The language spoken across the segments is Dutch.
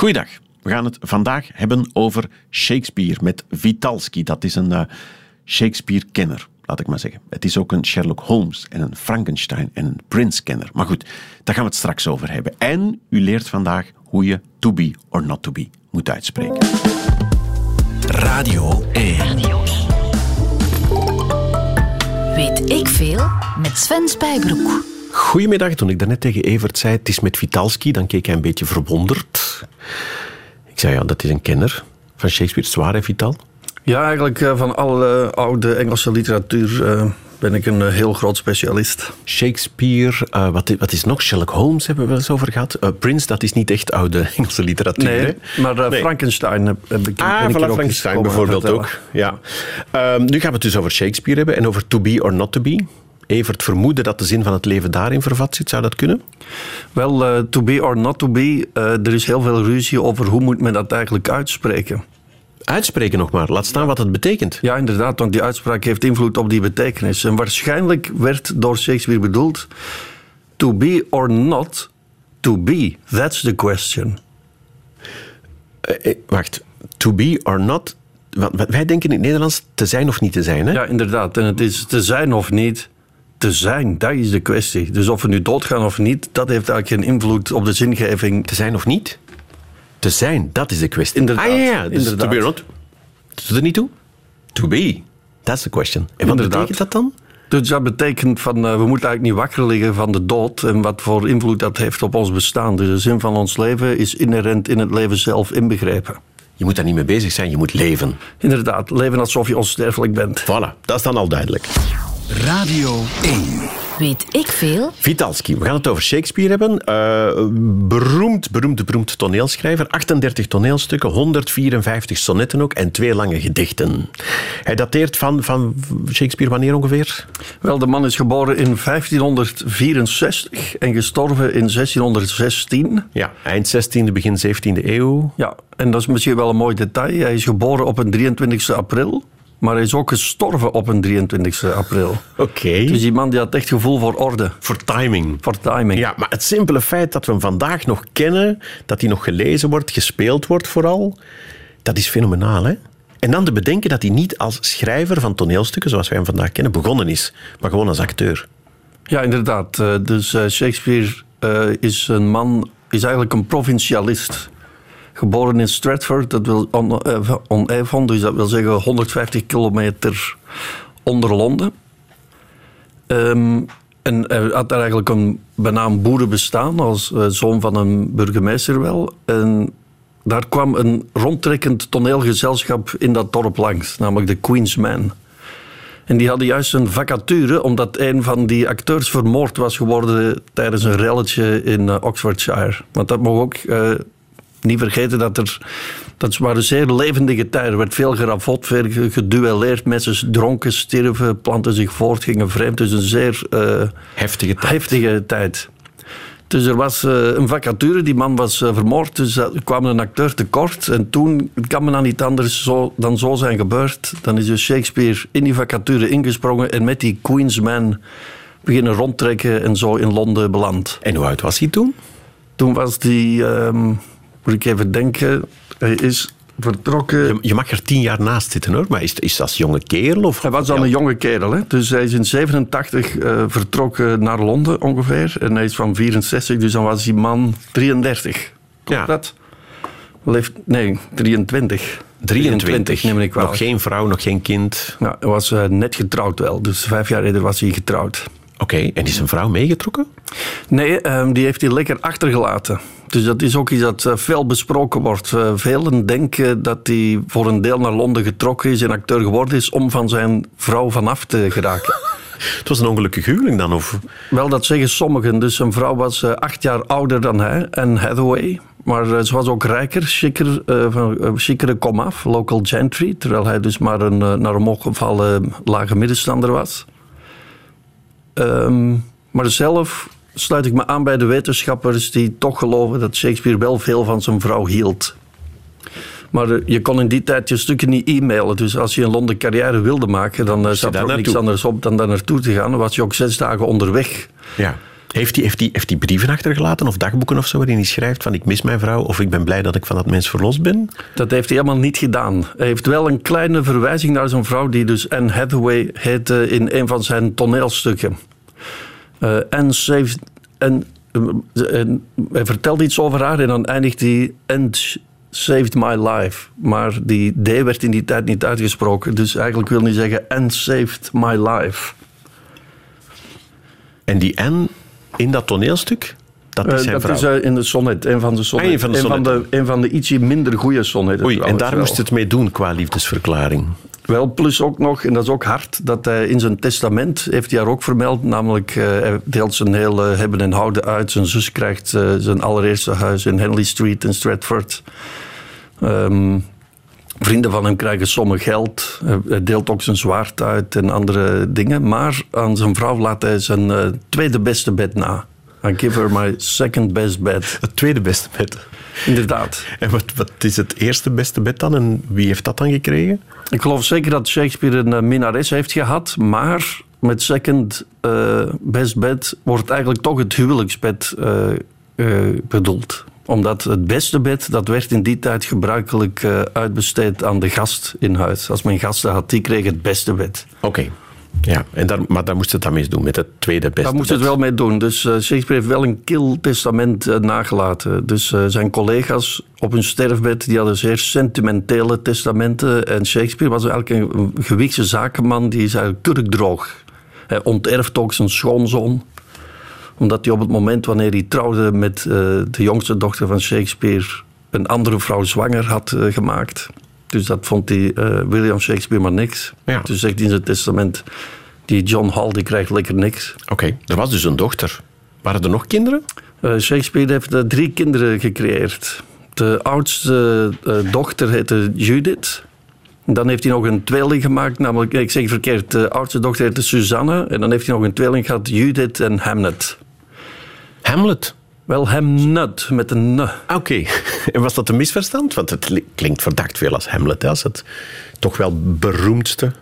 Goeiedag. We gaan het vandaag hebben over Shakespeare met Vitalski. Dat is een uh, Shakespeare-kenner, laat ik maar zeggen. Het is ook een Sherlock Holmes en een Frankenstein en een Prince-kenner. Maar goed, daar gaan we het straks over hebben. En u leert vandaag hoe je to be or not to be moet uitspreken. Radio 1. Weet ik veel met Sven Spijbroek. Goedemiddag. Toen ik daarnet tegen Evert zei het is met Vitalski, dan keek hij een beetje verwonderd. Ik zei ja, dat is een kenner van Shakespeare. Zwaar hè, Vital? Ja, eigenlijk uh, van alle oude Engelse literatuur uh, ben ik een uh, heel groot specialist. Shakespeare, wat, wat, is nog? Sherlock Holmes hebben we wel eens over gehad. Prince, dat is niet echt oude Engelse literatuur. Nee, hè? maar nee. Frankenstein heb, heb ik Ah, ben voilà, Frankenstein bijvoorbeeld ook. Ja. Um, nu gaan we het dus over Shakespeare hebben en over to be or not to be. Evert vermoedde dat de zin van het leven daarin vervat zit. Zou dat kunnen? Wel, uh, to be or not to be, uh, er is heel veel ruzie over hoe moet men dat eigenlijk uitspreken. Uitspreken nog maar, laat staan wat het betekent. Ja, inderdaad, want die uitspraak heeft invloed op die betekenis. En waarschijnlijk werd door Shakespeare bedoeld: to be or not to be, that's the question. Uh, wacht, to be or not wij denken in het Nederlands te zijn of niet te zijn. Hè? Ja, inderdaad. En het is te zijn of niet te zijn, dat is de kwestie. Dus of we nu doodgaan of niet, dat heeft eigenlijk geen invloed op de zingeving. Te zijn of niet? Te zijn, dat is de kwestie. Inderdaad. Ah ja, ja. Dus inderdaad. to be or not. Doet er niet toe? To be. That's the question. En wat Inderdaad. betekent dat dan? Dus dat betekent van uh, we moeten eigenlijk niet wakker liggen van de dood en wat voor invloed dat heeft op ons bestaan. Dus de zin van ons leven is inherent in het leven zelf inbegrepen. Je moet daar niet mee bezig zijn, je moet leven. Inderdaad, leven alsof je onsterfelijk bent. Voilà, dat is dan al duidelijk. Radio 1. Weet ik veel? Vitalski, we gaan het over Shakespeare hebben. Uh, beroemd, beroemd, beroemd toneelschrijver. 38 toneelstukken, 154 sonnetten ook en twee lange gedichten. Hij dateert van, van Shakespeare wanneer ongeveer? Wel, de man is geboren in 1564 en gestorven in 1616. Ja, eind 16e, begin 17e eeuw. Ja, en dat is misschien wel een mooi detail. Hij is geboren op een 23 april. Maar hij is ook gestorven op een 23 april. Oké. Okay. Dus die man die had echt gevoel voor orde. Voor timing. Voor timing. Ja, maar het simpele feit dat we hem vandaag nog kennen, dat hij nog gelezen wordt, gespeeld wordt vooral, dat is fenomenaal, hè? En dan te bedenken dat hij niet als schrijver van toneelstukken, zoals wij hem vandaag kennen, begonnen is, maar gewoon als acteur. Ja, inderdaad. Dus Shakespeare is een man, is eigenlijk een provincialist geboren in Stratford, dat wil on, on Avon, dus dat wil zeggen 150 kilometer onder Londen. Um, en hij had daar eigenlijk een benaamd boerenbestaan als uh, zoon van een burgemeester wel. En daar kwam een rondtrekkend toneelgezelschap in dat dorp langs, namelijk de Queen's Men. En die hadden juist een vacature, omdat een van die acteurs vermoord was geworden tijdens een relletje in Oxfordshire. Want dat mag ook niet vergeten dat er. Dat waren zeer levendige tijden. Er werd veel geravot, veel geduelleerd. Mensen dronken, stierven, planten zich voort, gingen vreemd. Dus een zeer uh, heftige, tijd. heftige tijd. Dus er was uh, een vacature, die man was uh, vermoord, dus er kwam een acteur tekort. En toen kan men dan niet anders zo, dan zo zijn gebeurd. Dan is dus Shakespeare in die vacature ingesprongen en met die Queen's Man beginnen rondtrekken en zo in Londen beland. En hoe oud was hij toen? Toen was hij, um, moet ik even denken, hij is vertrokken. Je, je, mag er tien jaar naast zitten hoor, maar is, is dat jonge kerel? Of? Hij was al een jonge kerel, hè? dus hij is in 87 uh, vertrokken naar Londen ongeveer. En hij is van 64, dus dan was die man 33. Klopt ja. dat? Leeft, nee, 23. 23, neem ik wel. Nog geen vrouw, nog geen kind. Ja, hij was uh, net getrouwd wel, dus vijf jaar eerder was hij getrouwd. Oké, okay. en is een vrouw meegetrokken? Nee, um, die heeft hij lekker achtergelaten. Dus dat is ook iets dat uh, veel besproken wordt. Uh, velen denken dat hij voor een deel naar Londen getrokken is en acteur geworden is om van zijn vrouw vanaf te geraken. Het was een ongelukkige huwelijk dan? Of? Wel, dat zeggen sommigen. Dus zijn vrouw was uh, acht jaar ouder dan hij en Hathaway. Maar ze was ook rijker, chiquer, van chicere komaf, local gentry. Terwijl hij dus maar een naar omhoog gevallen lage middenstander was. Um, maar zelf sluit ik me aan bij de wetenschappers die toch geloven dat Shakespeare wel veel van zijn vrouw hield. Maar uh, je kon in die tijd je stukken niet e-mailen. Dus als je een Londen carrière wilde maken, dan uh, zat er ook niks anders op dan daar naartoe te gaan. Dan was je ook zes dagen onderweg. Ja. Heeft hij heeft die, heeft die brieven achtergelaten of dagboeken of zo waarin hij schrijft van ik mis mijn vrouw of ik ben blij dat ik van dat mens verlost ben? Dat heeft hij helemaal niet gedaan. Hij heeft wel een kleine verwijzing naar zijn vrouw, die dus Anne Hathaway heette in een van zijn toneelstukken. Uh, Anne saved... En, en hij vertelt iets over haar en dan eindigt hij... And saved my life. Maar die D werd in die tijd niet uitgesproken. Dus eigenlijk wil hij zeggen and saved my life. En die N in dat toneelstuk, dat is Uh, dat is uh, in de sonnet, een van de sonnet. Ah, een van de Een van de, een van de ietsje minder goede sonnetten. Oei, en daar wel. moest het mee doen qua liefdesverklaring. Wel, plus ook nog, en dat is ook hard, dat hij in zijn testament heeft hij haar ook vermeld, namelijk uh, hij deelt zijn hele hebben en houden uit. Zijn zus krijgt uh, zijn allereerste huis in Henley Street in Stratford. Um, vrienden van hem krijgen sommen geld. Hij deelt ook zijn zwaard uit en andere dingen. Maar aan zijn vrouw laat hij zijn tweede beste bed na. I give her my second best bed. Het tweede beste bed. Inderdaad. En wat, wat is het eerste beste bed dan? En wie heeft dat dan gekregen? Ik geloof zeker dat Shakespeare een uh, minnares heeft gehad, maar met second uh, best bed wordt eigenlijk toch het huwelijksbed uh, bedoeld omdat het beste bed, dat werd in die tijd gebruikelijk uitbesteed aan de gast in huis. Als men gasten had, die kreeg het beste bed. Oké. Okay. Ja, en daar, maar daar moest het dan mee doen, met het tweede beste Daar moest het wel mee doen. Dus uh, Shakespeare heeft wel een kil testament uh, nagelaten. Dus uh, zijn collega's op hun sterfbed, die hadden zeer sentimentele testamenten. En Shakespeare was eigenlijk een, een gewichtse zakenman, die is eigenlijk kurkdroog. Hij onterft ook zijn schoonzoon omdat hij op het moment wanneer hij trouwde met de jongste dochter van Shakespeare een andere vrouw zwanger had gemaakt. Dus dat vond die, uh, William Shakespeare maar niks. Ja. Dus zegt hij in zijn testament, die John Hall die krijgt lekker niks. Oké, okay. er was dus een dochter. Waren er nog kinderen? Uh, Shakespeare heeft drie kinderen gecreëerd. De oudste dochter heette Judith. Dan heeft hij nog een tweeling gemaakt, namelijk, ik zeg verkeerd, de oudste dochter heette Susanne. En dan heeft hij nog een tweeling gehad, Judith en Hamlet. Hamlet? Wel, Hamnet, met een n. Oké, okay. en was dat een misverstand? Want het klinkt verdacht veel als Hamlet, als het toch wel beroemdste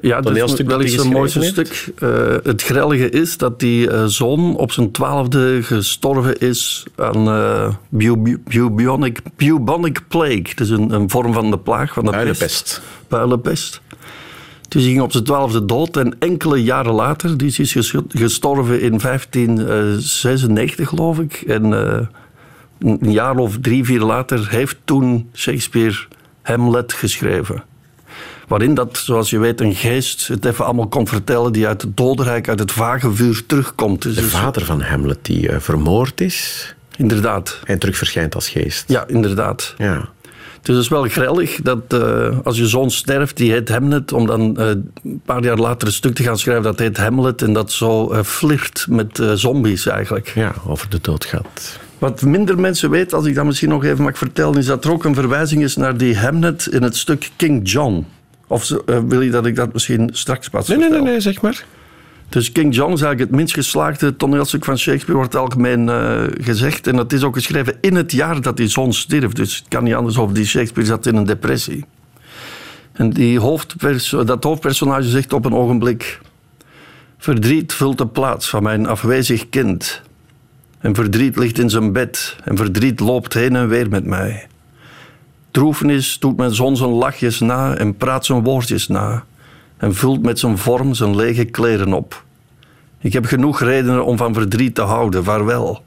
ja, dat is wel eens een mooiste stuk. Uh, het grellige is dat die uh, zoon op zijn twaalfde gestorven is aan uh, bu bubonic, bubonic plague. Dus een, een, vorm van de plaag van de Puilenpest. Puilenpest. Dus hij ging op zijn twaalfde dood en enkele jaren later, die is gestorven in 1596 geloof ik. En uh, een jaar of drie, vier later heeft toen Shakespeare Hamlet geschreven. Waarin dat, zoals je weet, een geest het even allemaal kon vertellen die uit het dodenrijk, uit het vage vuur terugkomt. Dus de vader van Hamlet die uh, vermoord is. Inderdaad. En terug verschijnt als geest. Ja, inderdaad. Ja. Dus het is wel grellig dat uh, als je zoon sterft, die heet Hamlet, om dan uh, een paar jaar later een stuk te gaan schrijven dat heet Hamlet en dat zo uh, flirt met zombies eigenlijk. Ja, over de dood gaat. Wat minder mensen weten, als ik dat misschien nog even mag vertellen, is dat er ook een verwijzing is naar die Hamlet in het stuk King John. Of wil je dat ik dat misschien straks pas nee, vertel? Nee, nee, nee, zeg maar. Dus King John is eigenlijk het minst geslaagde toneelstuk van Shakespeare, wordt algemeen uh, gezegd. En dat is ook geschreven in het jaar dat die zoon stierf. Dus het kan niet anders of die Shakespeare zat in een depressie. En die hoofdperso dat hoofdpersonage zegt op een ogenblik... Verdriet vult de plaats van mijn afwezig kind. En verdriet ligt in zijn bed. En verdriet loopt heen en weer met mij. Droefenis doet mijn zoon zijn lachjes na en praat zijn woordjes na en vult met zijn vorm zijn lege kleren op. Ik heb genoeg redenen om van verdriet te houden, vaarwel.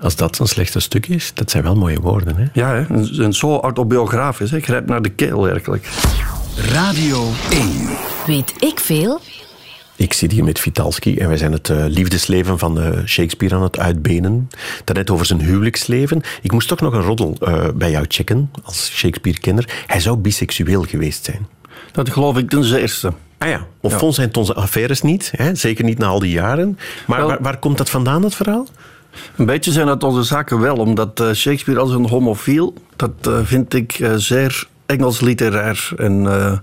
Als dat zo'n slechte stuk is, dat zijn wel mooie woorden, hè? Ja, hè? En, zo autobiografisch, hè? grijp naar de keel werkelijk. Radio 1. Weet ik veel? Ik zit hier met Vitalski en wij zijn het uh, liefdesleven van uh, Shakespeare aan het uitbenen. Daarnet over zijn huwelijksleven. Ik moest toch nog een roddel uh, bij jou checken, als Shakespeare-kenner. Hij zou biseksueel geweest zijn. Dat geloof ik ten zeerste. Ah ja, of ja. zijn onze affaires niet, hè? zeker niet na al die jaren. Maar wel, waar, waar, komt dat vandaan, dat verhaal? Een beetje zijn dat onze zaken wel, omdat uh, Shakespeare als een homofiel, dat uh, vind ik uh, zeer Engels literair. En uh,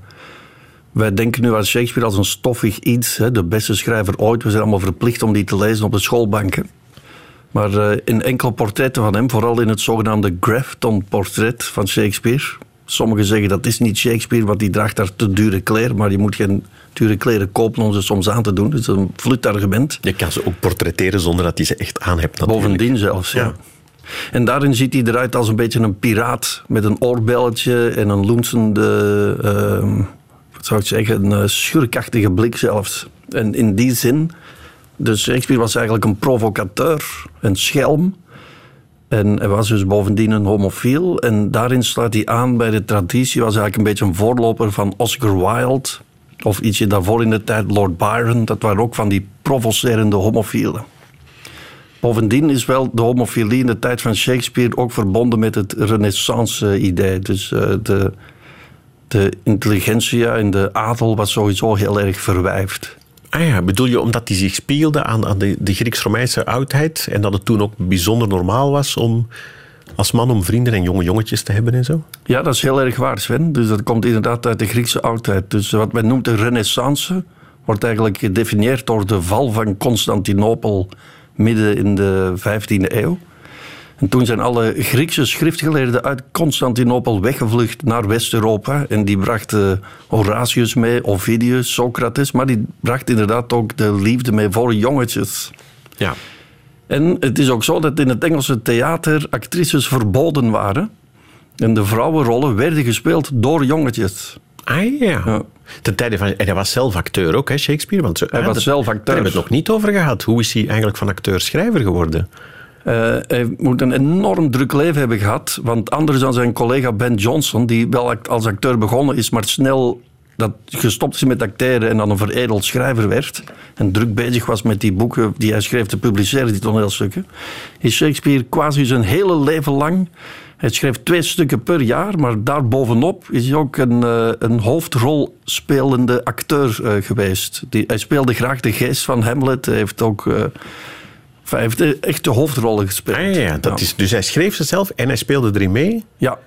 wij denken nu aan Shakespeare als een stoffig iets, hè, de beste schrijver ooit. We zijn allemaal verplicht om die te lezen op de schoolbanken. Maar uh, in enkele portretten van hem, vooral in het zogenaamde Grafton-portret van Shakespeare. Sommigen zeggen dat is niet Shakespeare, want die draagt daar te dure kleren, maar je moet geen dure kleren kopen om ze soms aan te doen. Dus een vluchtargument. Je kan ze ook portretteren zonder dat je ze echt aan hebt. natuurlijk. Bovendien zelfs, ja. Ja. En daarin ziet hij eruit als een beetje een piraat met een oorbelletje en een loensende, ehm, wat zou ik zeggen, een eh, schurkachtige blik zelfs. En in die zin, dus Shakespeare was eigenlijk een provocateur, een schelm. En hij was dus bovendien een homofiel. En daarin sluit hij aan bij de traditie, was eigenlijk een beetje een voorloper van Oscar Wilde. Of ietsje daarvoor in de tijd Lord Byron. Dat waren ook van die provocerende homofielen. Bovendien is wel de homofilie in de tijd van Shakespeare ook verbonden met het renaissance-idee. Dus eh, de, de intelligentsia en de adel was sowieso heel erg verwijfd. Ah ja, bedoel je omdat die zich spiegelde aan, aan de, de Grieks-Romeinse oudheid en dat het toen ook bijzonder normaal was om als man om vrienden en jonge jongetjes te hebben en zo? Ja, dat is heel erg waar, Sven. Dus dat komt inderdaad uit de Griekse oudheid. Dus wat men noemt de renaissance wordt eigenlijk gedefinieerd door de val van Constantinopel midden in de 15e eeuw. En toen zijn alle Griekse schriftgeleerden uit Constantinopel weggevlucht naar West-Europa. En die brachten Horatius mee, Ovidius, Socrates. Maar die bracht inderdaad ook de liefde mee voor jongetjes. Ja. En het is ook zo dat in het Engelse theater actrices verboden waren. En de vrouwenrollen werden gespeeld door jongetjes. Ah ja. Ja. Ten tijde van, en hij was zelf acteur ook, hè, Shakespeare? Want Hij hè, was dat- zelf acteur. Daar hebben we het nog niet over gehad. Hoe is hij eigenlijk van acteur-schrijver geworden? Eh, hij moet een enorm druk leven hebben gehad. Want anders dan zijn collega Ben Johnson, die wel als acteur begonnen is, maar snel dat gestopt is met acteren en dan een veredeld schrijver werd. En druk bezig was met die boeken die hij schreef te publiceren, die toneelstukken. Is Shakespeare quasi zijn hele leven lang. Hij schreef twee stukken per jaar, maar daarbovenop is hij ook een, eh, een hoofdrol spelende acteur eh, geweest. Die, hij speelde graag de geest van Hamlet. Hij heeft ook. Hij heeft eh, echt de hoofdrollen gespeeld. Ah ja, dat Is, dus hij schreef ze zelf en hij speelde erin mee. Ja.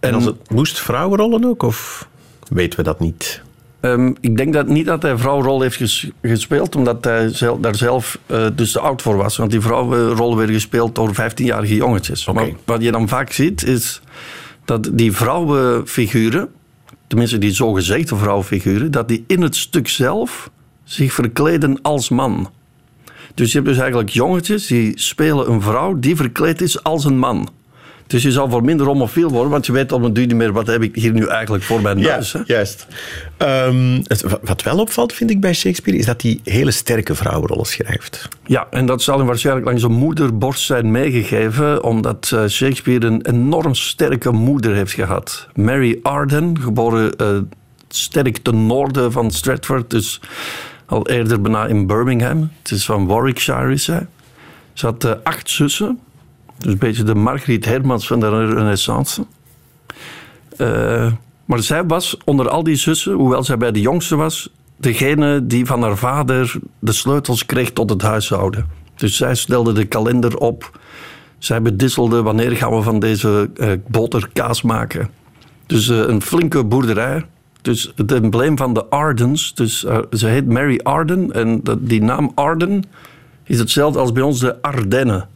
En als het moest vrouwenrollen ook, of weten we dat niet? Ehm, ik denk dat niet dat hij vrouwrol heeft ges- gespeeld, omdat hij zelf, daar zelf eh, dus te oud voor was. Want die vrouwenrol werd gespeeld door 15-jarige jongetjes. Maar wat je dan vaak ziet, is dat die vrouwenfiguren, tenminste die zogezegde vrouwenfiguren, dat die in het stuk zelf zich verkleden als man. Dus je hebt dus eigenlijk jongetjes die spelen een vrouw die verkleed is als een man. Dus je zal voor minder homofiel worden, want je weet op een duur niet meer wat heb ik hier nu eigenlijk voor mijn neus. hè? juist. Ehm, het- wa- wat wel opvalt, vind ik, bij Shakespeare, is dat hij hele sterke vrouwenrollen schrijft. Ja, en dat zal hem waarschijnlijk langs een moederborst zijn meegegeven, omdat eh, Shakespeare een enorm sterke moeder heeft gehad. Mary Arden, geboren eh, sterk ten noorden van Stratford, dus al eerder bijna in Birmingham. Het is van Warwickshire, is zij. Ze had eh, acht zussen, dus een beetje de Margriet Hermans van de Renaissance. Eh, maar zij was onder al die zussen, hoewel zij bij de jongste was, degene die van haar vader de sleutels kreeg tot het huishouden. Dus zij stelde de kalender op. Zij bedisselde wanneer gaan we van deze eh, boter kaas maken. Dus een flinke boerderij. Dus het embleem van de Ardens. Dus eh, ze heet Mary Arden. En dat- die naam Arden is hetzelfde als bij ons de Ardennen.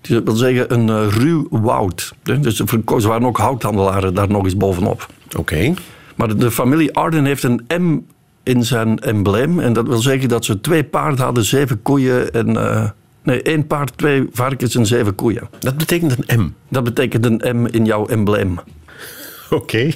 Dus dat wil zeggen een eh, ruw woud. Dus ze waren ook houthandelaren daar nog eens bovenop. Oké. Maar de familie Arden heeft een M in zijn embleem. En dat wil zeggen dat ze twee paarden hadden, zeven koeien en... eh, nee, één paard, twee varkens en zeven koeien. Dat betekent een M. Dat betekent een M in jouw embleem. Oké.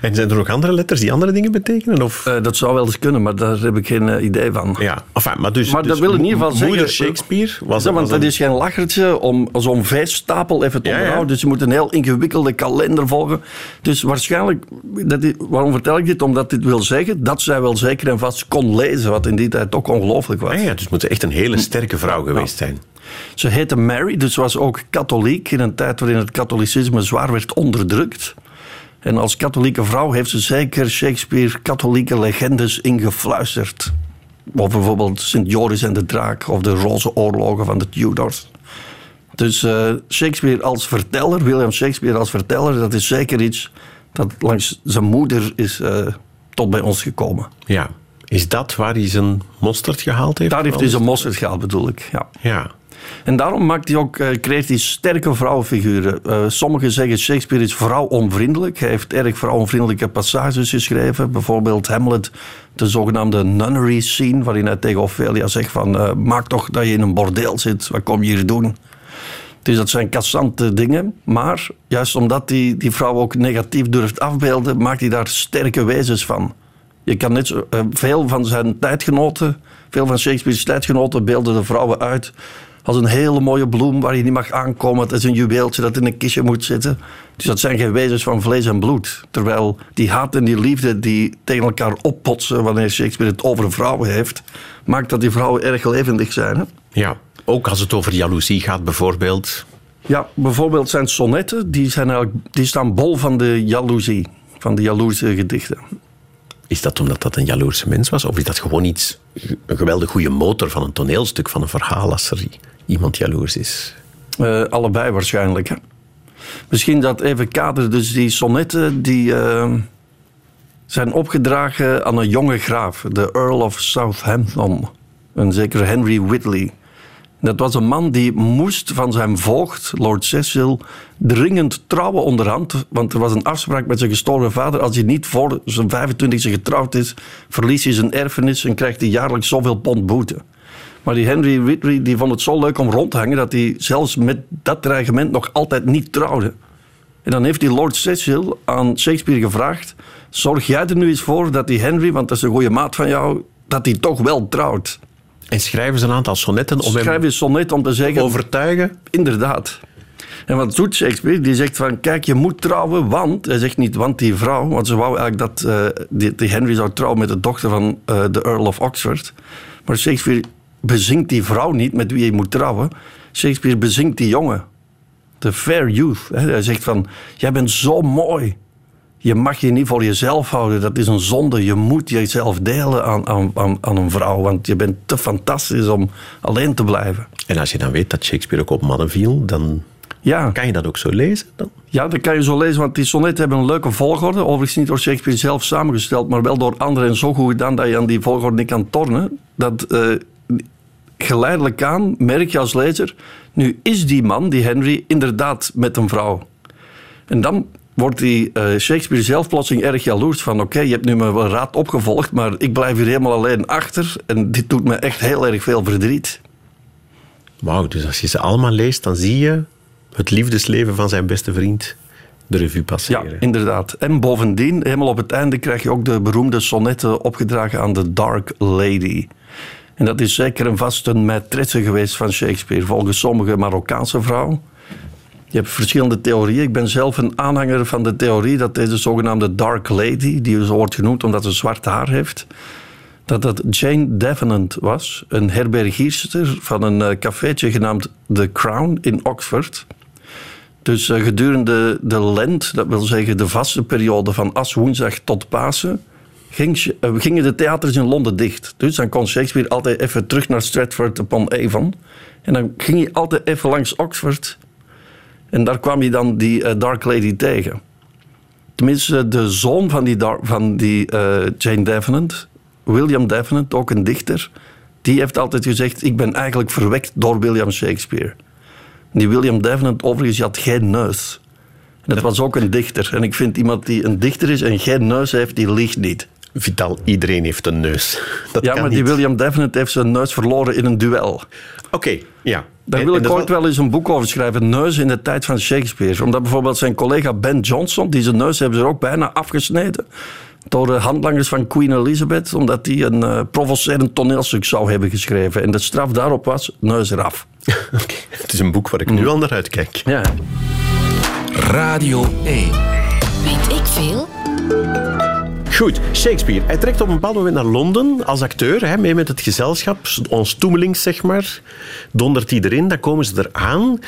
En zijn er nog andere letters die andere dingen betekenen? Of? Eh, dat zou wel eens kunnen, maar daar heb ik geen eh, idee van. ja, enfin, maar dus, Maar dat dus wil in ieder geval zeggen... Moeder Shakespeare was, Ja, want dat een- is geen lachertje om zo'n veestapel even te Ja, ja. onderhouden. Dus je moet een heel ingewikkelde kalender volgen. Dus waarschijnlijk... Dat waarom vertel ik dit? Omdat dit wil zeggen dat zij wel zeker en vast kon lezen. Wat in die tijd ook ongelooflijk was. Ah ja, dus het moet echt een hele sterke vrouw geweest zijn. Ze heette Mary, dus was ook katholiek in een tijd waarin het katholicisme zwaar werd onderdrukt. En als katholieke vrouw heeft ze zeker Shakespeare katholieke legendes ingefluisterd. Of bijvoorbeeld Sint Joris en de Draak of de Roze Oorlogen van de Tudors. Dus eh, Shakespeare als verteller, William Shakespeare als verteller, dat is zeker iets dat langs zijn moeder is eh, tot bij ons gekomen. Ja. Is dat waar hij zijn mosterd gehaald heeft? Daar heeft hij zijn mosterd gehaald, bedoel ik. Ja. Ja. En daarom maakt hij ook, eh, creëert hij sterke vrouwenfiguren. Eh, sommigen zeggen Shakespeare is vrouwonvriendelijk. Hij heeft erg vrouwonvriendelijke passages geschreven. Bijvoorbeeld Hamlet, de zogenaamde nunnery scene, waarin hij tegen Ophelia zegt van eh, maak toch dat je in een bordeel zit, wat kom je hier doen? Dus dat zijn cassante dingen. Maar juist omdat hij die vrouw ook negatief durft afbeelden, maakt hij daar sterke wezens van. Je kan net zo, veel van zijn tijdgenoten, veel van Shakespeare's tijdgenoten beelden de vrouwen uit als een hele mooie bloem waar je niet mag aankomen. Het is een juweeltje dat in een kistje moet zitten. Dus dat zijn geen wezens van vlees en bloed. Terwijl die haat en die liefde die tegen elkaar oppotsen wanneer Shakespeare het over vrouwen heeft, maakt dat die vrouwen erg levendig zijn. Hè? Ja, ook als het over jaloezie gaat bijvoorbeeld. Ja, bijvoorbeeld zijn sonnetten, die, zijn eigenlijk, die staan bol van de jaloezie, van de jaloerse gedichten. Is dat omdat dat een jaloerse mens was? Of is dat gewoon iets, een geweldig goede motor van een toneelstuk, van een verhaal, als er iemand jaloers is? Eh, allebei waarschijnlijk. Hè? Misschien dat even kader, dus die sonnetten die eh, zijn opgedragen aan een jonge graaf, de Earl of Southampton, een zekere Henry Whitley. Dat was een man die moest van zijn voogd, Lord Cecil, dringend trouwen onderhand. Want er was een afspraak met zijn gestorven vader. Als hij niet voor zijn 25e getrouwd is, verliest hij zijn erfenis en krijgt hij jaarlijks zoveel pond boete. Maar die Henry Whitley die vond het zo leuk om rond te hangen dat hij zelfs met dat dreigement nog altijd niet trouwde. En dan heeft die Lord Cecil aan Shakespeare gevraagd: Zorg jij er nu eens voor dat die Henry, want dat is een goede maat van jou, dat hij toch wel trouwt. En schrijven ze een aantal sonnetten om Schrijf je sonnet om te zeggen. overtuigen? Inderdaad. En wat doet Shakespeare? Die zegt van, kijk, je moet trouwen, want... Hij zegt niet, want die vrouw... Want ze wou eigenlijk dat eh, die, die Henry zou trouwen met de dochter van eh, de Earl of Oxford. Maar Shakespeare bezingt die vrouw niet met wie hij moet trouwen. Shakespeare bezingt die jongen. De fair youth. Hij zegt van, jij bent zo mooi. Je mag je niet voor jezelf houden. Dat is een zonde. Je moet jezelf delen aan, aan, aan, aan een vrouw. Want je bent te fantastisch om alleen te blijven. En als je dan weet dat Shakespeare ook op mannen viel, dan Ja. kan je dat ook zo lezen? Dan? Ja, dat kan je zo lezen, want die sonnetten hebben een leuke volgorde. Overigens niet door Shakespeare zelf samengesteld, maar wel door anderen en zo goed gedaan dat je aan die volgorde niet kan tornen. Dat eh, geleidelijk aan merk je als lezer, nu is die man, die Henry, inderdaad met een vrouw. En dan wordt die eh, Shakespeare zelf plotseling erg jaloers van oké, je hebt nu mijn raad opgevolgd, maar ik blijf hier helemaal alleen achter en dit doet me echt heel erg veel verdriet. Wauw, dus als je ze allemaal leest, dan zie je het liefdesleven van zijn beste vriend de revue Ja, passeren. inderdaad. En bovendien, helemaal op het einde, krijg je ook de beroemde sonnetten opgedragen aan de Dark Lady. En dat is zeker en vast een maîtresse geweest van Shakespeare, volgens sommige Marokkaanse vrouwen. Je hebt verschillende theorieën. Ik ben zelf een aanhanger van de theorie dat deze zogenaamde Dark Lady, die zo wordt genoemd omdat ze zwart haar heeft, dat dat Jane Davenant was, een herbergierster van een eh, cafeetje genaamd The Crown in Oxford. Dus eh, gedurende de lent, dat wil zeggen de vaste periode van aswoensdag tot Pasen, eh, gingen de theaters in Londen dicht. Dus dan kon Shakespeare altijd even terug naar Stratford upon Avon. En dan ging hij altijd even langs Oxford. En daar kwam hij dan die eh, Dark Lady tegen. Tenminste, de zoon van die, van die eh, Jane Davenant, William Davenant, ook een dichter, die heeft altijd gezegd: Ik ben eigenlijk verwekt door William Shakespeare. Die William Davenant, overigens, had geen neus. En dat was ook een dichter. En ik vind iemand die een dichter is en geen neus heeft, die liegt niet. Vital, iedereen heeft een neus. Dat ja, kan maar niet. die William Davenant heeft zijn neus verloren in een duel. Oké, ja. Daar En- wil en ik ooit wel eens een boek over schrijven. Neus in de tijd van Shakespeare. Omdat bijvoorbeeld zijn collega Ben Jonson, die zijn neus hebben ze er ook bijna afgesneden. Door de handlangers van Queen Elizabeth. Omdat die een eh, provocerend toneelstuk zou hebben geschreven. En de straf daarop was neus eraf. Oké, Het is een boek waar ik nu al naar uitkijk. Ja. Radio 1. Weet ik veel? Goed, Shakespeare. Hij trekt op een bepaald moment naar Londen als acteur, hè, mee met het gezelschap, ons toemelings zeg maar. Dondert hij erin, dan komen ze eraan.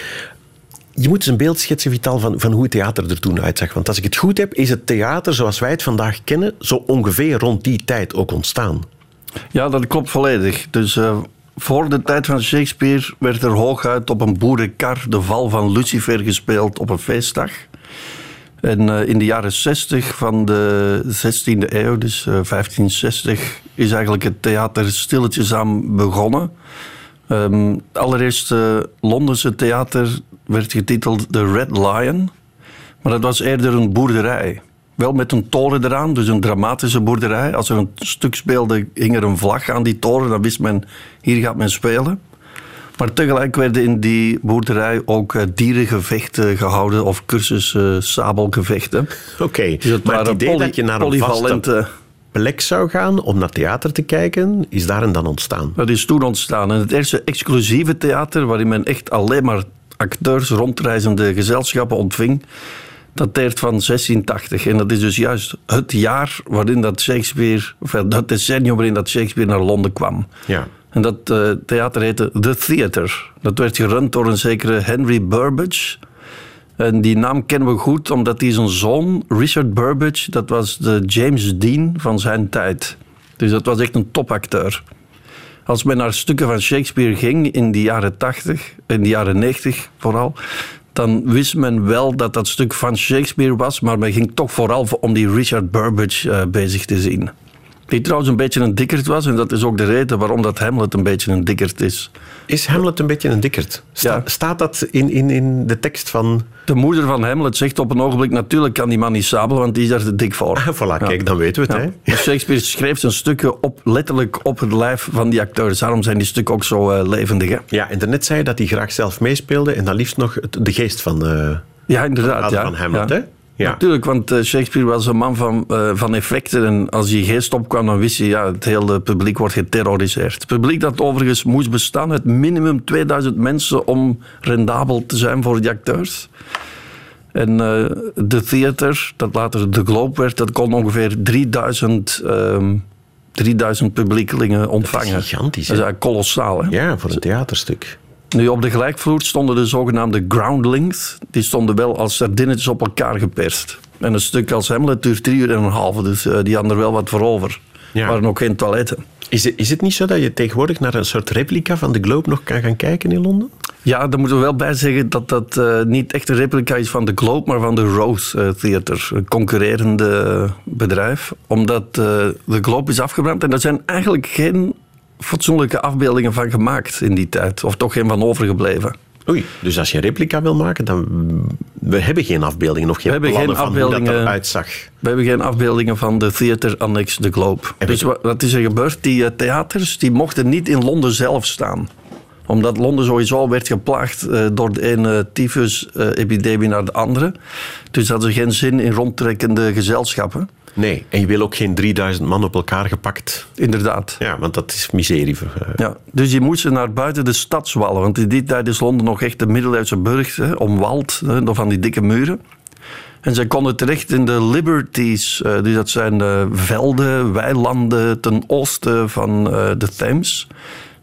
Je moet eens een beeld schetsen, Vital, van, van hoe het theater er toen uitzag. Want als ik het goed heb, is het theater zoals wij het vandaag kennen, zo ongeveer rond die tijd ook ontstaan. Ja, dat klopt volledig. Dus eh, voor de tijd van Shakespeare werd er hooguit op een boerenkar de val van Lucifer gespeeld op een feestdag. En eh, in de jaren 60 van de 16e eeuw, dus eh, 1560, is eigenlijk het theater stilletjes aan begonnen. Ehm, het allereerste Londense theater werd getiteld The Red Lion. Maar dat was eerder een boerderij. Wel met een toren eraan, dus een dramatische boerderij. Als er een stuk speelde, hing er een vlag aan die toren. Dan wist men, hier gaat men spelen. Maar tegelijk werden in die boerderij ook eh, dierengevechten gehouden of cursus eh, sabelgevechten. Oké, Dus maar het idee dat je naar een vaste plek zou gaan om naar theater te kijken, is daar en dan ontstaan. Dat is toen ontstaan. En het eerste exclusieve theater, waarin men echt alleen maar acteurs, rondreizende gezelschappen ontving, dateert van 1680. En dat is dus juist het jaar waarin dat Shakespeare, of het decennium waarin dat Shakespeare naar Londen kwam. Ja. En dat eh, theater heette The Theatre. Dat werd gerund door een zekere Henry Burbage. En die naam kennen we goed, omdat hij zijn zoon, Richard Burbage, dat was de James Dean van zijn tijd. Dus dat was echt een topacteur. Als men naar stukken van Shakespeare ging in de jaren 80, in de jaren 90 vooral, dan wist men wel dat dat stuk van Shakespeare was, maar men ging toch vooral om die Richard Burbage eh, bezig te zien. Die trouwens een beetje een dikkerd was, en dat is ook de reden waarom dat Hamlet een beetje een dikkerd is. Is Hamlet een beetje een dikkerd? Sta- Ja. Staat dat in, in, in de tekst van... De moeder van Hamlet zegt op een ogenblik, natuurlijk kan die man niet sabelen, want die is daar te dik voor. Ah, voilà, kijk, dan weten we het. Ja. Hè? Dus Shakespeare schreef zijn stukken op, letterlijk op het lijf van die acteurs. Daarom zijn die stukken ook zo eh, levendig. Hè? Ja, en daarnet zei je dat hij graag zelf meespeelde en dan liefst nog het- de geest van, eh, Ja, inderdaad. van, ja. van Hamlet. ja. Ja. Natuurlijk, want eh, Shakespeare was een man van, eh, van effecten. En als die geest opkwam, dan wist je, ja, het hele publiek wordt geterroriseerd. Het publiek dat overigens moest bestaan uit minimum 2000 mensen om rendabel te zijn voor die acteurs. En eh, de theater, dat later de Globe werd, dat kon ongeveer 3000, ehm 3000 publiekelingen ontvangen. gigantisch, Dat is hè? eigenlijk kolossaal, hè? ja, voor een theaterstuk. Nu, op de gelijkvloer stonden de zogenaamde groundlings. Die stonden wel als sardinnetjes op elkaar geperst. En een stuk als Hamlet duurt drie uur en een halve, dus eh, die hadden er wel wat voor over. Ja. Er waren ook geen toiletten. Is het, is het niet zo dat je tegenwoordig naar een soort replica van de Globe nog kan gaan kijken in Londen? Ja, daar moeten we wel bij zeggen dat dat eh, niet echt een replica is van de Globe, maar van de Rose eh, Theater, een concurrerende bedrijf. Omdat de Globe is afgebrand en er zijn eigenlijk geen fatsoenlijke afbeeldingen van gemaakt in die tijd. Of toch geen van overgebleven. Oei, dus als je een replica wil maken, dan... We hebben geen afbeeldingen, nog geen We plannen geen van hoe dat eruit zag. We hebben geen afbeeldingen van de Theater Annex de Globe. Dus wat, wat is er gebeurd? Die eh, theaters die mochten niet in Londen zelf staan. Omdat Londen sowieso werd geplaagd eh, door de ene tyfus-epidemie naar de andere. Dus hadden ze geen zin in rondtrekkende gezelschappen. Nee, en je wil ook geen 3000 man op elkaar gepakt. Inderdaad. Ja, want dat is miserie. voor, eh, Ja, dus die moesten naar buiten de stadswallen. Want in die tijd is Londen nog echt de middeleeuwse burg, hè, omwald hè, door van die dikke muren. En zij konden terecht in de Liberties. dus dat zijn eh, velden, weilanden ten oosten van eh, de Thames.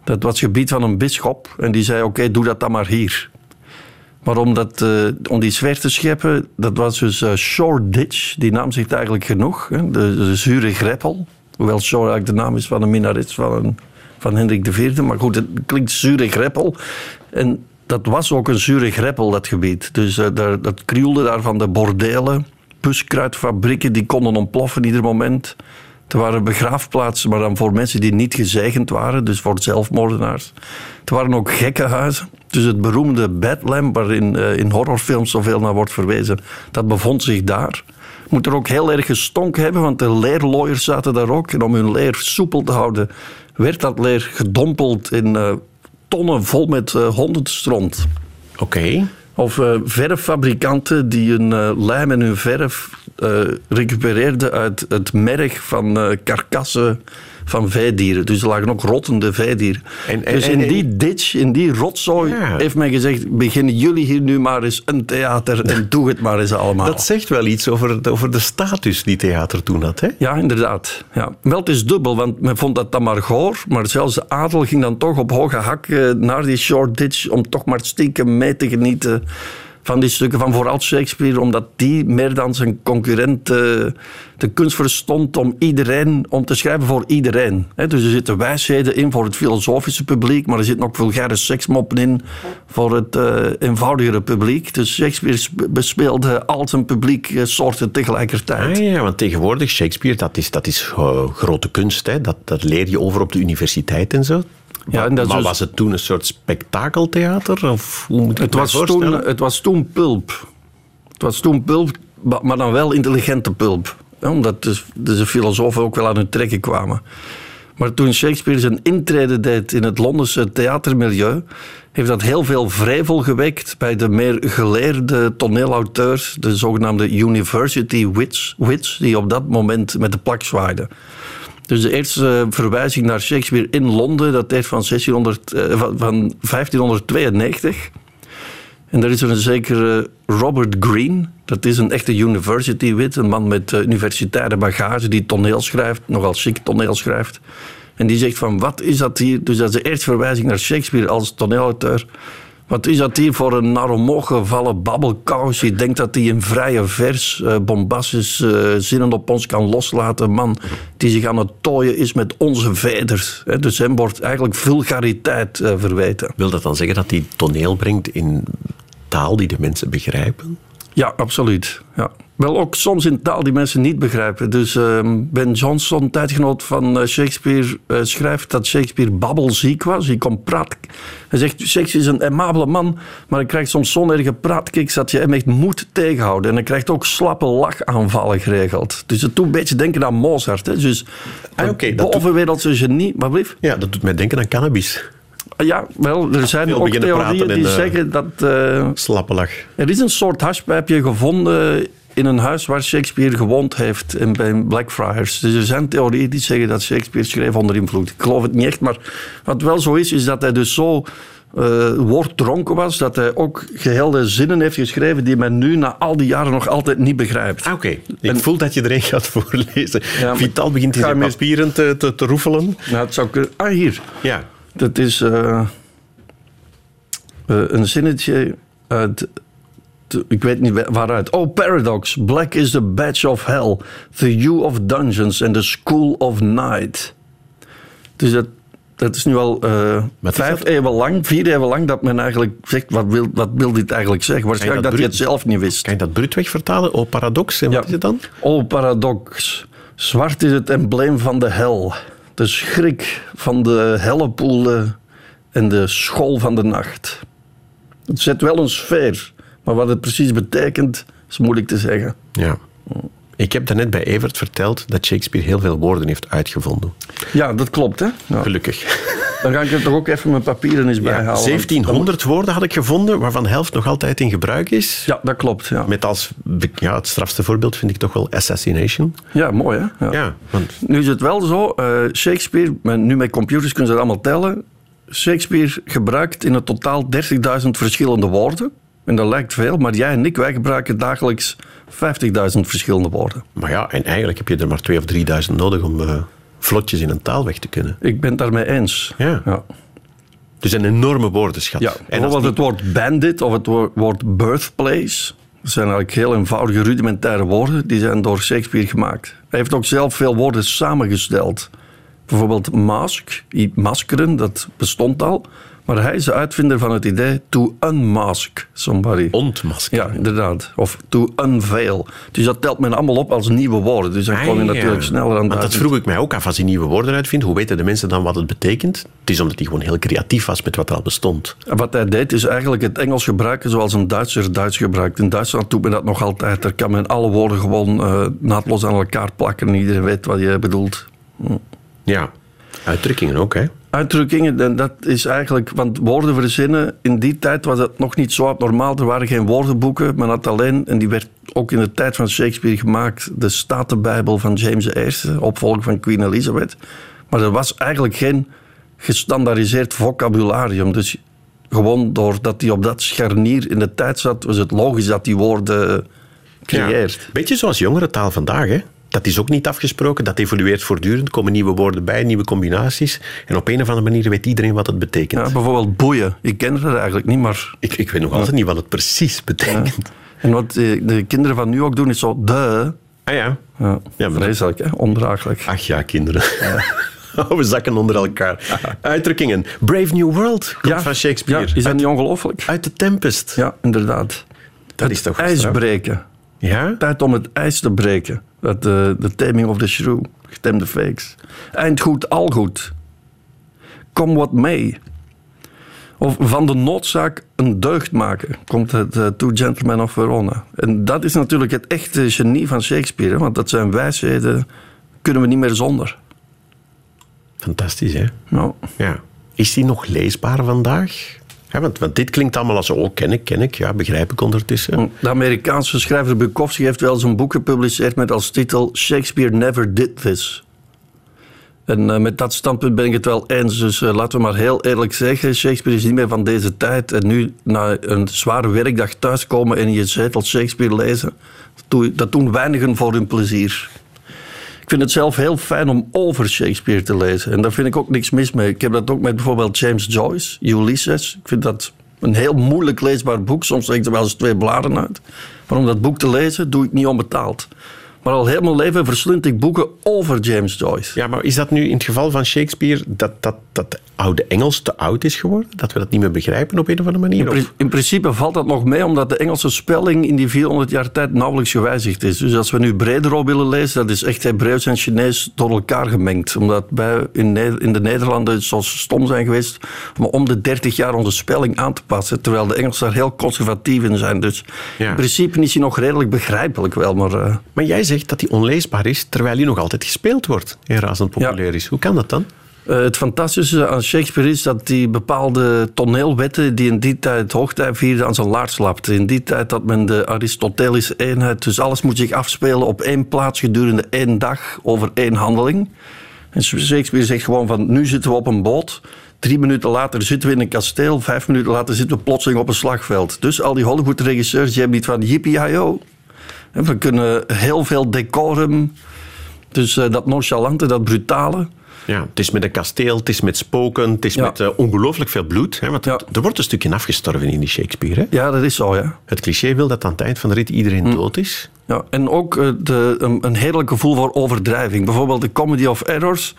Dat was het gebied van een bisschop. En die zei, oké, doe dat dan maar hier. Maar om, dat, eh, om die sfeer te scheppen, dat was dus eh, Shoreditch. Die naam zegt eigenlijk genoeg. Hè? De, zure greppel. Hoewel Shore eigenlijk de naam is van een minaret van, van Hendrik IV. Maar goed, het klinkt zure greppel. En dat was ook een zure greppel, dat gebied. Dus eh, daar, dat krioelde daar van de bordelen. Buskruidfabrieken die konden ontploffen ieder moment. Er waren begraafplaatsen, maar dan voor mensen die niet gezegend waren, dus voor zelfmoordenaars. Er waren ook gekkenhuizen. Dus het beroemde Bedlam, waarin eh, in horrorfilms zoveel naar wordt verwezen, dat bevond zich daar. Moet er ook heel erg gestonken hebben, want de leerlooiers zaten daar ook. En om hun leer soepel te houden, werd dat leer gedompeld in eh, tonnen vol met eh hondenstront. Oké. Of eh, verffabrikanten die hun lijm en hun verf eh, recupereerden uit het merg van karkassen van veedieren. Dus er lagen ook rottende veedieren. En- en- dus in en- die ditch, in die rotzooi, Ja. heeft men gezegd... beginnen jullie hier nu maar eens een theater en doe het maar eens allemaal. Dat zegt wel iets over, de- over de status die theater toen had. Hè? Ja, inderdaad. Ja. Wel, het is dubbel, want men vond dat dan maar goor. Maar zelfs de adel ging dan toch op hoge hak naar die Shoreditch... om toch maar stiekem mee te genieten van die stukken van vooral Shakespeare... omdat die meer dan zijn concurrent eh, de kunst verstond om iedereen... om te schrijven voor iedereen. Dus er zitten wijsheden in voor het filosofische publiek... maar er zitten ook vulgaire seksmoppen in voor het eh, eenvoudigere publiek. Dus Shakespeare sp- bespeelde al zijn publiek eh, soorten tegelijkertijd. Ah, ja, want tegenwoordig, Shakespeare, dat is, dat is grote kunst. Hè? Dat, dat leer je over op de universiteit en zo. Ja, en dat maar dus- was het toen een soort spektakeltheater? Of hoe moet ik Het was, voorstellen? toen, het was toen pulp. Het was toen pulp, ma- maar dan wel intelligente pulp. Ja, Omdat de, de filosofen ook wel aan hun trekken kwamen. Maar toen Shakespeare zijn intrede deed in het Londense theatermilieu, heeft dat heel veel vrevel gewekt bij de meer geleerde toneelauteurs, de zogenaamde university wits, wits, die op dat moment met de plak zwaaiden. Dus de eerste verwijzing naar Shakespeare in Londen, dat is van, 1600, eh, van, van 1592. En daar is er een zekere Robert Greene. Dat is een echte university wit, een man met eh, universitaire bagage die toneel schrijft, nogal chic toneel schrijft. En die zegt van, wat is dat hier? Dus dat is de eerste verwijzing naar Shakespeare als toneelauteur. Wat is dat hier voor een naar omhoog gevallen babbelkous? Je denkt dat hij in vrije vers eh, bombastisch eh, zinnen op ons kan loslaten. Man die zich aan het tooien is met onze veders. Dus hem wordt eigenlijk vulgariteit eh, verweten. Wil dat dan zeggen dat hij toneel brengt in taal die de mensen begrijpen? Ja, absoluut. Ja. Wel ook soms in taal die mensen niet begrijpen. Dus ehm, Ben Jonson, tijdgenoot van eh, Shakespeare, eh, schrijft dat Shakespeare babbelziek was. Hij kon praat. Hij zegt, Shakespeare is een aimabele man, maar hij krijgt soms zo'n erge praatkiks dat je hem echt moet tegenhouden. En hij krijgt ook slappe lachaanvallen geregeld. Dus het doet een beetje denken aan Mozart. Hè. Dus Ah, oké, dat doet- bovenwereldse genie... Wat blieft? Ja, dat doet mij denken aan cannabis. Ja, wel, er zijn Veel ook theorieën die eh, zeggen dat... Slappe lach. er is een soort hashpijpje gevonden in een huis waar Shakespeare gewoond heeft in, bij Blackfriars. Dus er zijn theorieën die zeggen dat Shakespeare schreef onder invloed. Ik geloof het niet echt, maar wat wel zo is, is dat hij dus zo eh woorddronken was, dat hij ook gehele zinnen heeft geschreven die men nu na al die jaren nog altijd niet begrijpt. Ah, Oké, ik voel dat je er een gaat voorlezen. Ja, Vital begint in zijn papieren te, te, te roefelen. Nou, het zou kunnen... Ah, hier. Ja. Dat is eh, eh, een zinnetje uit. Ik weet niet wa- waaruit. Oh, paradox. Black is the badge of hell. The hue of dungeons and the school of night. Dus dat, dat is nu al is vijf dat? eeuwen lang, vier eeuwen lang, dat men eigenlijk zegt: wat wil, wat wil dit eigenlijk zeggen? Waarschijnlijk dat dat hij het zelf niet wist. Kan je dat bruutweg vertalen? Oh, paradox. En wat is het dan? Oh, paradox. Zwart is het embleem van de hel. De schrik van de hellepoelen en de school van de nacht. Het zet wel een sfeer, maar wat het precies betekent, is moeilijk te zeggen. Ja. Ik heb daarnet bij Evert verteld dat Shakespeare heel veel woorden heeft uitgevonden. Ja, dat klopt, hè? Ja. Gelukkig. Dan ga ik er toch ook even mijn papieren eens Ja, bijhalen. want- 1700 woorden had ik gevonden, waarvan de helft nog altijd in gebruik is. Ja, dat klopt. Ja, Met als ja, het strafste voorbeeld vind ik toch wel assassination. ja mooi, hè? Ja. Ja, want Nu is het wel zo, eh, Shakespeare, nu met computers kunnen ze dat allemaal tellen. Shakespeare gebruikt in het totaal 30.000 verschillende woorden. En dat lijkt veel, maar jij en ik, wij gebruiken dagelijks 50.000 verschillende woorden. Maar ja, en eigenlijk heb je er maar 2.000 of 3.000 nodig om eh, vlotjes in een taal weg te kunnen. Ik ben het daarmee eens. Ja. ja. Dus een enorme woordenschat. Ja, en bijvoorbeeld het woord bandit of het wo- woord birthplace. Dat zijn eigenlijk heel eenvoudige, rudimentaire woorden. Die zijn door Shakespeare gemaakt. Hij heeft ook zelf veel woorden samengesteld. Bijvoorbeeld mask, maskeren, dat bestond al. Maar hij is de uitvinder van het idee to unmask somebody. ontmasker. Ja, inderdaad. Of to unveil. Dus dat telt men allemaal op als nieuwe woorden. Dus dan kom je Ah, natuurlijk sneller aan Want dat vroeg ik mij ook af als hij nieuwe woorden uitvindt. Hoe weten de mensen dan wat het betekent? Het is omdat hij gewoon heel creatief was met wat er al bestond. Wat hij deed is eigenlijk het Engels gebruiken zoals een Duitser Duits gebruikt. In Duitsland doet men dat nog altijd. Daar kan men alle woorden gewoon eh, naadloos aan elkaar plakken en iedereen weet wat je bedoelt. Ja, uitdrukkingen ook, hè? Uitdrukkingen, en dat is eigenlijk, want woorden verzinnen, in die tijd was het nog niet zo abnormaal. Er waren geen woordenboeken, men had alleen, en die werd ook in de tijd van Shakespeare gemaakt, de Statenbijbel van James I, opvolger van Queen Elizabeth. Maar er was eigenlijk geen gestandaardiseerd vocabularium. Dus gewoon doordat hij op dat scharnier in de tijd zat, was het logisch dat die woorden creëert. Ja. Beetje zoals jongere taal vandaag, hè? Dat is ook niet afgesproken, dat evolueert voortdurend. Komen nieuwe woorden bij, nieuwe combinaties. En op een of andere manier weet iedereen wat het betekent. Ja, bijvoorbeeld boeien. Ik ken het eigenlijk niet, maar Ik, ik weet nog altijd niet wat het precies betekent. En wat eh, de kinderen van nu ook doen, is zo de. Ah ja. Ja, Ja, vreselijk, hè? ondraaglijk. Ach ja, kinderen. Oh, we zakken onder elkaar. Uitdrukkingen. Brave New World komt van Shakespeare. Ja, is dat uit, niet ongelooflijk? uit de Tempest. Ja, inderdaad. Dat het is toch ijs straf? breken. Ja? Tijd om het ijs te breken. Dat, de, de taming of the shrew. Getemde fakes. Eind goed, al goed. come what may. Of van de noodzaak een deugd maken, komt het uh, Two Gentlemen of Verona. En dat is natuurlijk het echte genie van Shakespeare, want dat zijn wijsheden, kunnen we niet meer zonder. Fantastisch, hè? Nou, Ja. Is die nog leesbaar vandaag? Want, dit klinkt allemaal als, oh, ken ik, ken ik. Ja, begrijp ik ondertussen. de Amerikaanse schrijver Bukowski heeft wel een boek gepubliceerd met als titel Shakespeare Never Did This. En uh, met dat standpunt ben ik het wel eens. Dus uh, laten we maar heel eerlijk zeggen: Shakespeare is niet meer van deze tijd. En nu, na een zware werkdag thuiskomen en je zetel Shakespeare lezen, dat doen weinigen voor hun plezier. Ik vind het zelf heel fijn om over Shakespeare te lezen. En daar vind ik ook niks mis mee. Ik heb dat ook met bijvoorbeeld James Joyce, Ulysses. Ik vind dat een heel moeilijk leesbaar boek. Soms trek ik er wel eens twee bladen uit. Maar om dat boek te lezen, doe ik niet onbetaald. Maar al heel mijn leven verslind ik boeken over James Joyce. Ja, maar is dat nu in het geval van Shakespeare dat, dat, dat oude Engels te oud is geworden? Dat we dat niet meer begrijpen op een of andere manier? In, pri in principe valt dat nog mee, omdat de Engelse spelling in die 400 jaar tijd nauwelijks gewijzigd is. Dus als we nu Bredero willen lezen, dat is echt Hebreeuws en Chinees door elkaar gemengd. Omdat wij in, in de Nederlanden zo stom zijn geweest om om de 30 jaar onze spelling aan te passen. Terwijl de Engelsen daar heel conservatief in zijn. Dus ja. in principe is hij nog redelijk begrijpelijk wel. Maar, uh... maar jij zegt dat hij onleesbaar is, terwijl hij nog altijd gespeeld wordt en razend populair ja. is. Hoe kan dat dan? Uh, het fantastische aan Shakespeare is dat hij bepaalde toneelwetten die in die tijd hoogtij vierden aan zijn laars lapte. In die tijd had men de Aristotelische eenheid, dus alles moet zich afspelen op één plaats gedurende één dag over één handeling. En Shakespeare zegt gewoon van nu zitten we op een boot, drie minuten later zitten we in een kasteel, vijf minuten later zitten we plotseling op een slagveld. Dus al die Hollywood-regisseurs die hebben niet van yippie-hi-ho. We kunnen heel veel decorum, dus uh, dat nonchalante, dat brutale. Ja, het is met een kasteel, het is met spoken, het is ja. met uh, ongelooflijk veel bloed. Hè, want ja. er wordt een stukje afgestorven in die Shakespeare. Hè? Ja, dat is zo, ja. Het cliché wil dat aan het eind van de rit iedereen hm. dood is. Ja, en ook uh, de, een, een heerlijk gevoel voor overdrijving. Bijvoorbeeld de Comedy of Errors.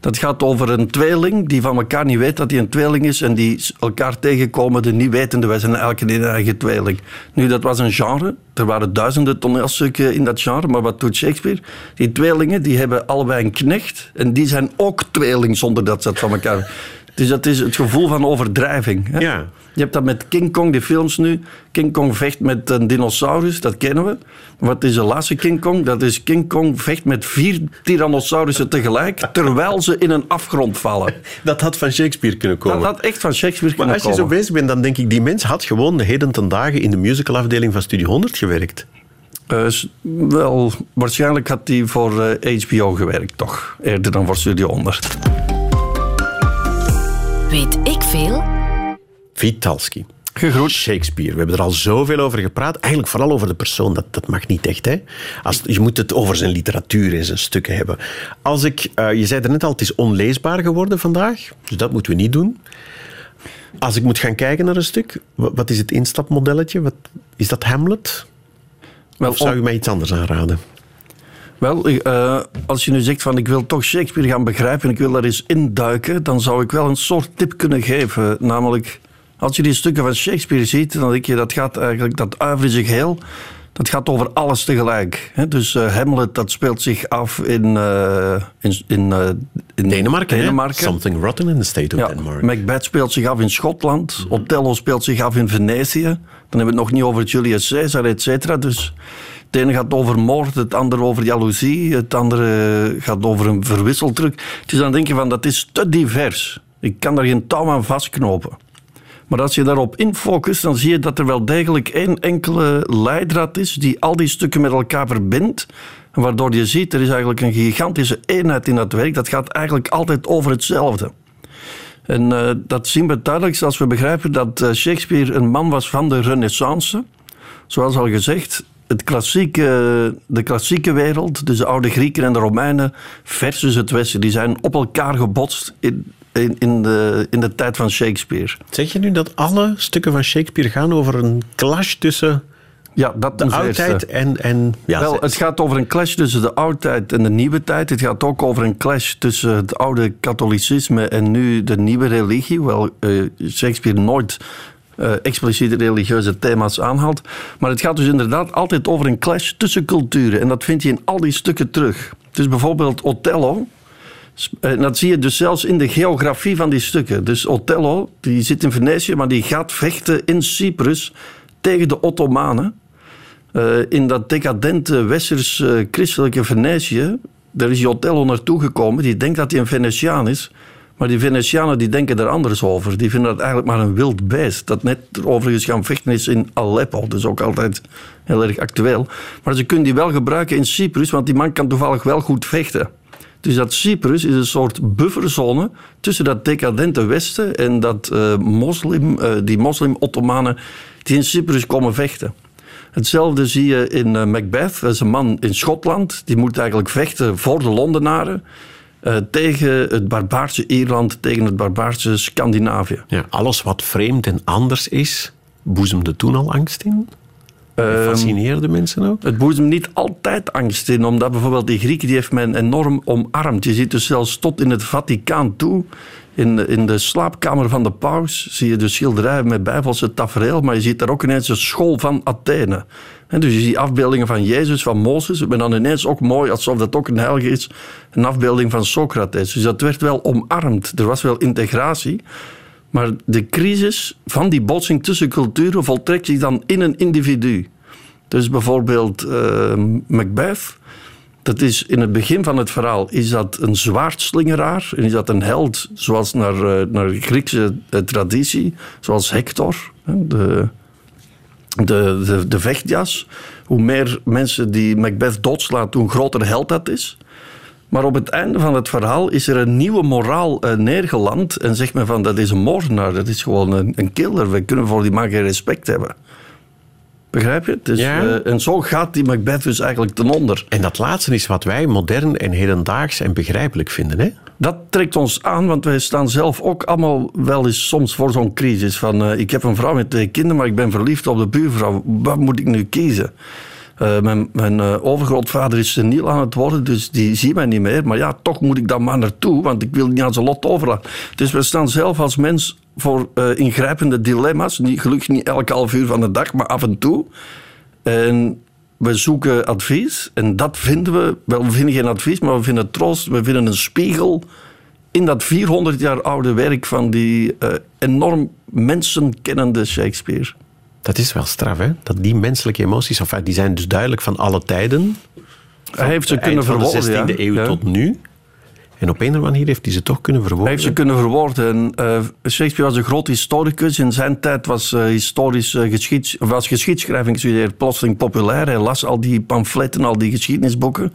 Dat gaat over een tweeling die van elkaar niet weet dat hij een tweeling is en die elkaar tegenkomen, de niet wetende. Wij zijn elke een eigen tweeling. Nu, dat was een genre. Er waren duizenden toneelstukken in dat genre, maar wat doet Shakespeare? Die tweelingen die hebben allebei een knecht en die zijn ook tweeling zonder dat ze het van elkaar... Dus dat is het gevoel van overdrijving. Hè? Ja. Je hebt dat met King Kong, die films nu. King Kong vecht met een dinosaurus, dat kennen we. Wat is de laatste King Kong? Dat is King Kong vecht met vier tyrannosaurussen tegelijk, terwijl ze in een afgrond vallen. Dat had van Shakespeare kunnen komen. Dat had echt van Shakespeare kunnen komen. Maar als je zo bezig bent, dan denk ik, die mens had gewoon de heden ten dagen in de musicalafdeling van Studio 100 gewerkt. Uh, wel, waarschijnlijk had hij voor uh, HBO gewerkt, toch? Eerder dan voor Studio 100. Weet ik veel? Vitalski. Gegroet. Shakespeare. We hebben er al zoveel over gepraat. Eigenlijk vooral over de persoon. Dat, dat mag niet echt. Hè? Als, je moet het over zijn literatuur en zijn stukken hebben. Als ik, uh, je zei er net al, het is onleesbaar geworden vandaag. Dus dat moeten we niet doen. Als ik moet gaan kijken naar een stuk, wat is het instapmodelletje? Wat, is dat Hamlet? Wel, of zou je mij iets anders aanraden? Wel, uh, als je nu zegt van ik wil toch Shakespeare gaan begrijpen en ik wil daar eens induiken, dan zou ik wel een soort tip kunnen geven. Namelijk, als je die stukken van Shakespeare ziet, dan denk je dat gaat eigenlijk, dat uiverige geheel, dat gaat over alles tegelijk. Dus uh, Hamlet, dat speelt zich af in, uh, in, in, in Denemarken. Denemarken. Something rotten in the state of ja, Denmark. Macbeth speelt zich af in Schotland. Mm -hmm. Othello speelt zich af in Venetië. Dan hebben we het nog niet over Julius Caesar, et cetera. Dus het ene gaat over moord, het andere over jaloezie, het andere gaat over een verwisseldruk. Het is dan denk je van, dat is te divers. Ik kan daar geen touw aan vastknopen. Maar als je daarop infocust, dan zie je dat er wel degelijk één enkele leidraad is die al die stukken met elkaar verbindt. Waardoor je ziet, er is eigenlijk een gigantische eenheid in dat werk. Dat gaat eigenlijk altijd over hetzelfde. En uh, dat zien we duidelijk als we begrijpen dat uh, Shakespeare een man was van de renaissance. Zoals al gezegd, het klassieke, de klassieke wereld, dus de oude Grieken en de Romeinen versus het Westen, die zijn op elkaar gebotst in, in, in, de, in de tijd van Shakespeare. Zeg je nu dat alle stukken van Shakespeare gaan over een clash tussen ja, dat de oudheid en... en ja, Wel, het gaat over een clash tussen de oudheid en de nieuwe tijd. Het gaat ook over een clash tussen het oude katholicisme en nu de nieuwe religie. Wel, uh, Shakespeare nooit uh, expliciete religieuze thema's aanhaalt. Maar het gaat dus inderdaad altijd over een clash tussen culturen. En dat vind je in al die stukken terug. Dus bijvoorbeeld Othello. En dat zie je dus zelfs in de geografie van die stukken. Dus Othello, die zit in Venetië, maar die gaat vechten in Cyprus tegen de Ottomanen. Uh, in dat decadente westers-christelijke Venetië, daar is die Othello naartoe gekomen. Die denkt dat hij een Venetiaan is. Maar die Venetianen die denken er anders over. Die vinden dat eigenlijk maar een wild beest. Dat net overigens gaan vechten is in Aleppo. Dus ook altijd heel erg actueel. Maar ze kunnen die wel gebruiken in Cyprus, want die man kan toevallig wel goed vechten. Dus dat Cyprus is een soort bufferzone tussen dat decadente Westen en dat, uh, moslim, uh, die moslim-Ottomanen die in Cyprus komen vechten. Hetzelfde zie je in uh, Macbeth. Dat is een man in Schotland. Die moet eigenlijk vechten voor de Londenaren. Tegen het barbaarse Ierland, tegen het barbaarse Scandinavië. Ja, alles wat vreemd en anders is, boezemde toen al angst in? Ehm, fascineerde mensen ook? Het niet altijd angst in, omdat bijvoorbeeld die Grieken die heeft men enorm omarmd. Je ziet dus zelfs tot in het Vaticaan toe, in, in de slaapkamer van de paus, zie je de schilderijen met bijbelse tafereel, maar je ziet daar ook ineens een school van Athene. En dus je ziet afbeeldingen van Jezus, van Mozes, maar dan ineens ook mooi, alsof dat ook een heilige is, een afbeelding van Socrates. Dus dat werd wel omarmd. Er was wel integratie. Maar de crisis van die botsing tussen culturen voltrekt zich dan in een individu. Dus bijvoorbeeld uh, Macbeth, dat is in het begin van het verhaal is dat een zwaardslingeraar en is dat een held zoals naar, uh, naar Griekse uh, traditie, zoals Hector, de, de, de, de vechtjas. Hoe meer mensen die Macbeth doodslaat, hoe groter held dat is. Maar op het einde van het verhaal is er een nieuwe moraal uh, neergeland. En zegt men van dat is een moordenaar, dat is gewoon een, een killer. We kunnen voor die man geen respect hebben. Begrijp je? Dus, Ja. uh, en zo gaat die Macbeth dus eigenlijk ten onder. En dat laatste is wat wij modern en hedendaags en begrijpelijk vinden. Hè? Dat trekt ons aan, want wij staan zelf ook allemaal wel eens soms voor zo'n crisis. Van, uh, ik heb een vrouw met twee kinderen, maar ik ben verliefd op de buurvrouw. Wat moet ik nu kiezen? Uh, mijn mijn uh, overgrootvader is seniel aan het worden, dus die ziet mij niet meer. Maar ja, toch moet ik daar maar naartoe, want ik wil niet aan zijn lot overlaten. Dus we staan zelf als mens voor uh, ingrijpende dilemma's. Niet, gelukkig niet elke half uur van de dag, maar af en toe. En we zoeken advies en dat vinden we. Wel, we vinden geen advies, maar we vinden troost. We vinden een spiegel in dat 400 jaar oude werk van die enorm mensenkennende Shakespeare. Dat is wel straf, hè? Dat die menselijke emoties, enfin, die zijn dus duidelijk van alle tijden. Hij heeft ze kunnen van de verwoorden. 16e eeuw ja. tot nu. En op een of andere manier heeft hij ze toch kunnen verwoorden. Hij heeft ze kunnen verwoorden. En, uh, Shakespeare was een groot historicus. In zijn tijd was, uh, historisch, uh, geschieds, was geschiedschrijving plotseling populair. Hij las al die pamfletten, al die geschiedenisboeken.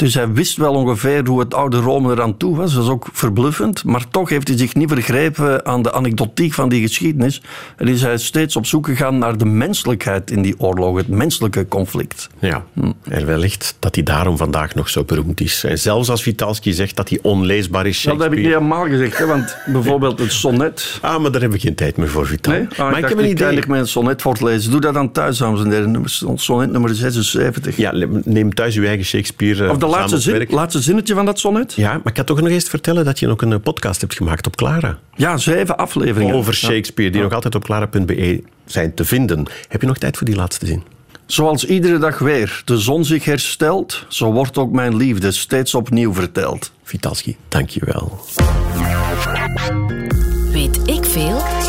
Dus hij wist wel ongeveer hoe het oude Rome eraan toe was. Dat was ook verbluffend. Maar toch heeft hij zich niet vergrepen aan de anekdotiek van die geschiedenis. En is hij steeds op zoek gegaan naar de menselijkheid in die oorlog. Het menselijke conflict. Ja, en wellicht dat hij daarom vandaag nog zo beroemd is. En zelfs als Vitalski zegt dat hij onleesbaar is, Dat heb ik niet helemaal gezegd. Hè? Want bijvoorbeeld het sonnet... Ah, maar daar heb ik geen tijd meer voor, Vital. Nee? Ah, maar ik, ik heb een idee. met een sonnet voortlezen. Doe dat dan thuis, dames en heren. Sonnet nummer 76. Ja, neem thuis uw eigen Shakespeare Of de laatste, zin, laatste zinnetje van dat sonnet? Ja, maar ik kan toch nog eens vertellen dat je ook een podcast hebt gemaakt op Clara. Ja, zeven afleveringen. Over Shakespeare, die ja. nog altijd op clara.be zijn te vinden. Heb je nog tijd voor die laatste zin? Zoals iedere dag weer de zon zich herstelt, zo wordt ook mijn liefde steeds opnieuw verteld. Vitalski, dank je wel. Weet ik veel?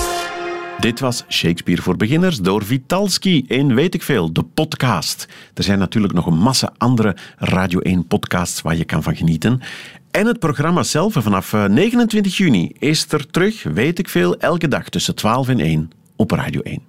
Dit was Shakespeare voor Beginners door Vitalski in Weet ik Veel, de podcast. Er zijn natuurlijk nog een massa andere Radio 1 podcasts waar je kan van genieten. En het programma zelf vanaf 29 juni is er terug, weet ik veel, elke dag tussen 12 en 1 op Radio 1.